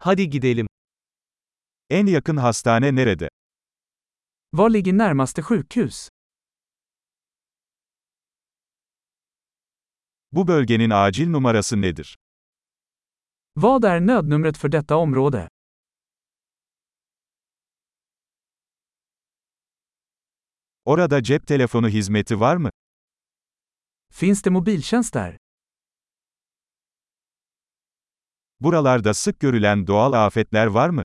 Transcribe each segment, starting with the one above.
Hadi gidelim. En yakın hastane nerede? Var ligger närmaste sjukhus? Bu bölgenin acil numarası nedir? Vad är nödnumret för detta område? Orada cep telefonu hizmeti var mı? Finns det mobiltjänst där? Buralarda sık görülen doğal afetler var mı?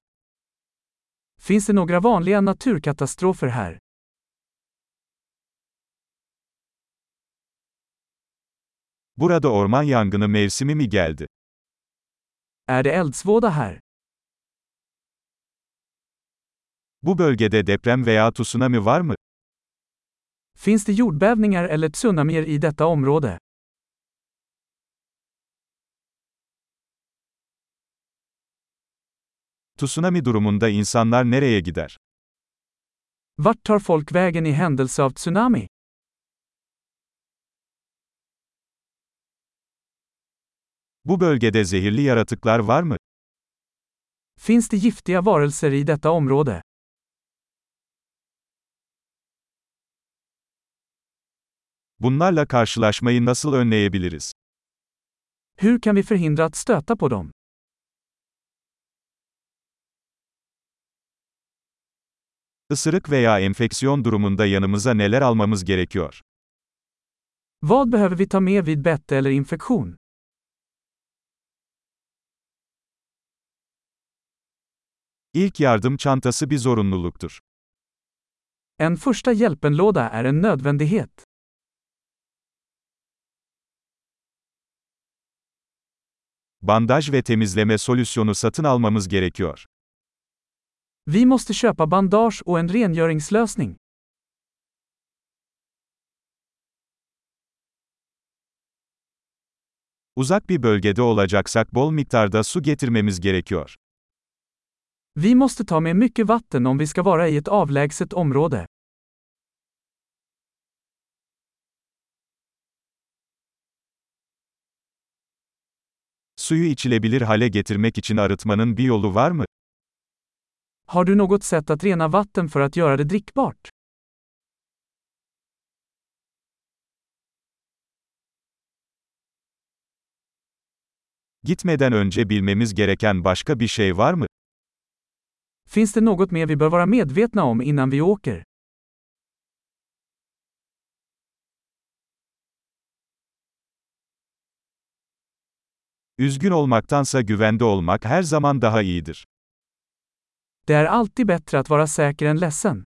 Finns det några vanliga naturkatastrofer här? Burada orman yangını mevsimi mi geldi? Är det eldsvåda här? Bu bölgede deprem veya tsunami var mı? Finns det jordbävningar eller tsunamier i detta område? Tsunami durumunda insanlar nereye gider? Vart tar folk vägen i händelse av tsunami? Bu bölgede zehirli yaratıklar var mı? Finns det giftiga varelser i detta område? Bunlarla karşılaşmayı nasıl önleyebiliriz? Hur kan vi förhindra att stöta på dem? Isırık veya enfeksiyon durumunda yanımıza neler almamız gerekiyor? Vad behöver vi ta med vid bett eller infektion? İlk yardım çantası bir zorunluluktur. En första hjälpenlåda är en nödvändighet. Bandaj ve temizleme solüsyonu satın almamız gerekiyor. Vi måste köpa bandage och en rengöringslösning. Uzak bir bölgede olacaksak bol miktarda su getirmemiz gerekiyor. Vi måste ta med mycket vatten om vi ska vara i ett avlägset område. Suyu içilebilir hale getirmek için arıtmanın bir yolu var mı? Har du något sätt att rena vatten för att göra det drickbart? Gitmeden önce bilmemiz gereken başka bir şey var mı? Finns det något mer vi bör vara medvetna om innan vi åker? Üzgün olmaktansa güvende olmak her zaman daha iyidir. Det är alltid bättre att vara säker än ledsen.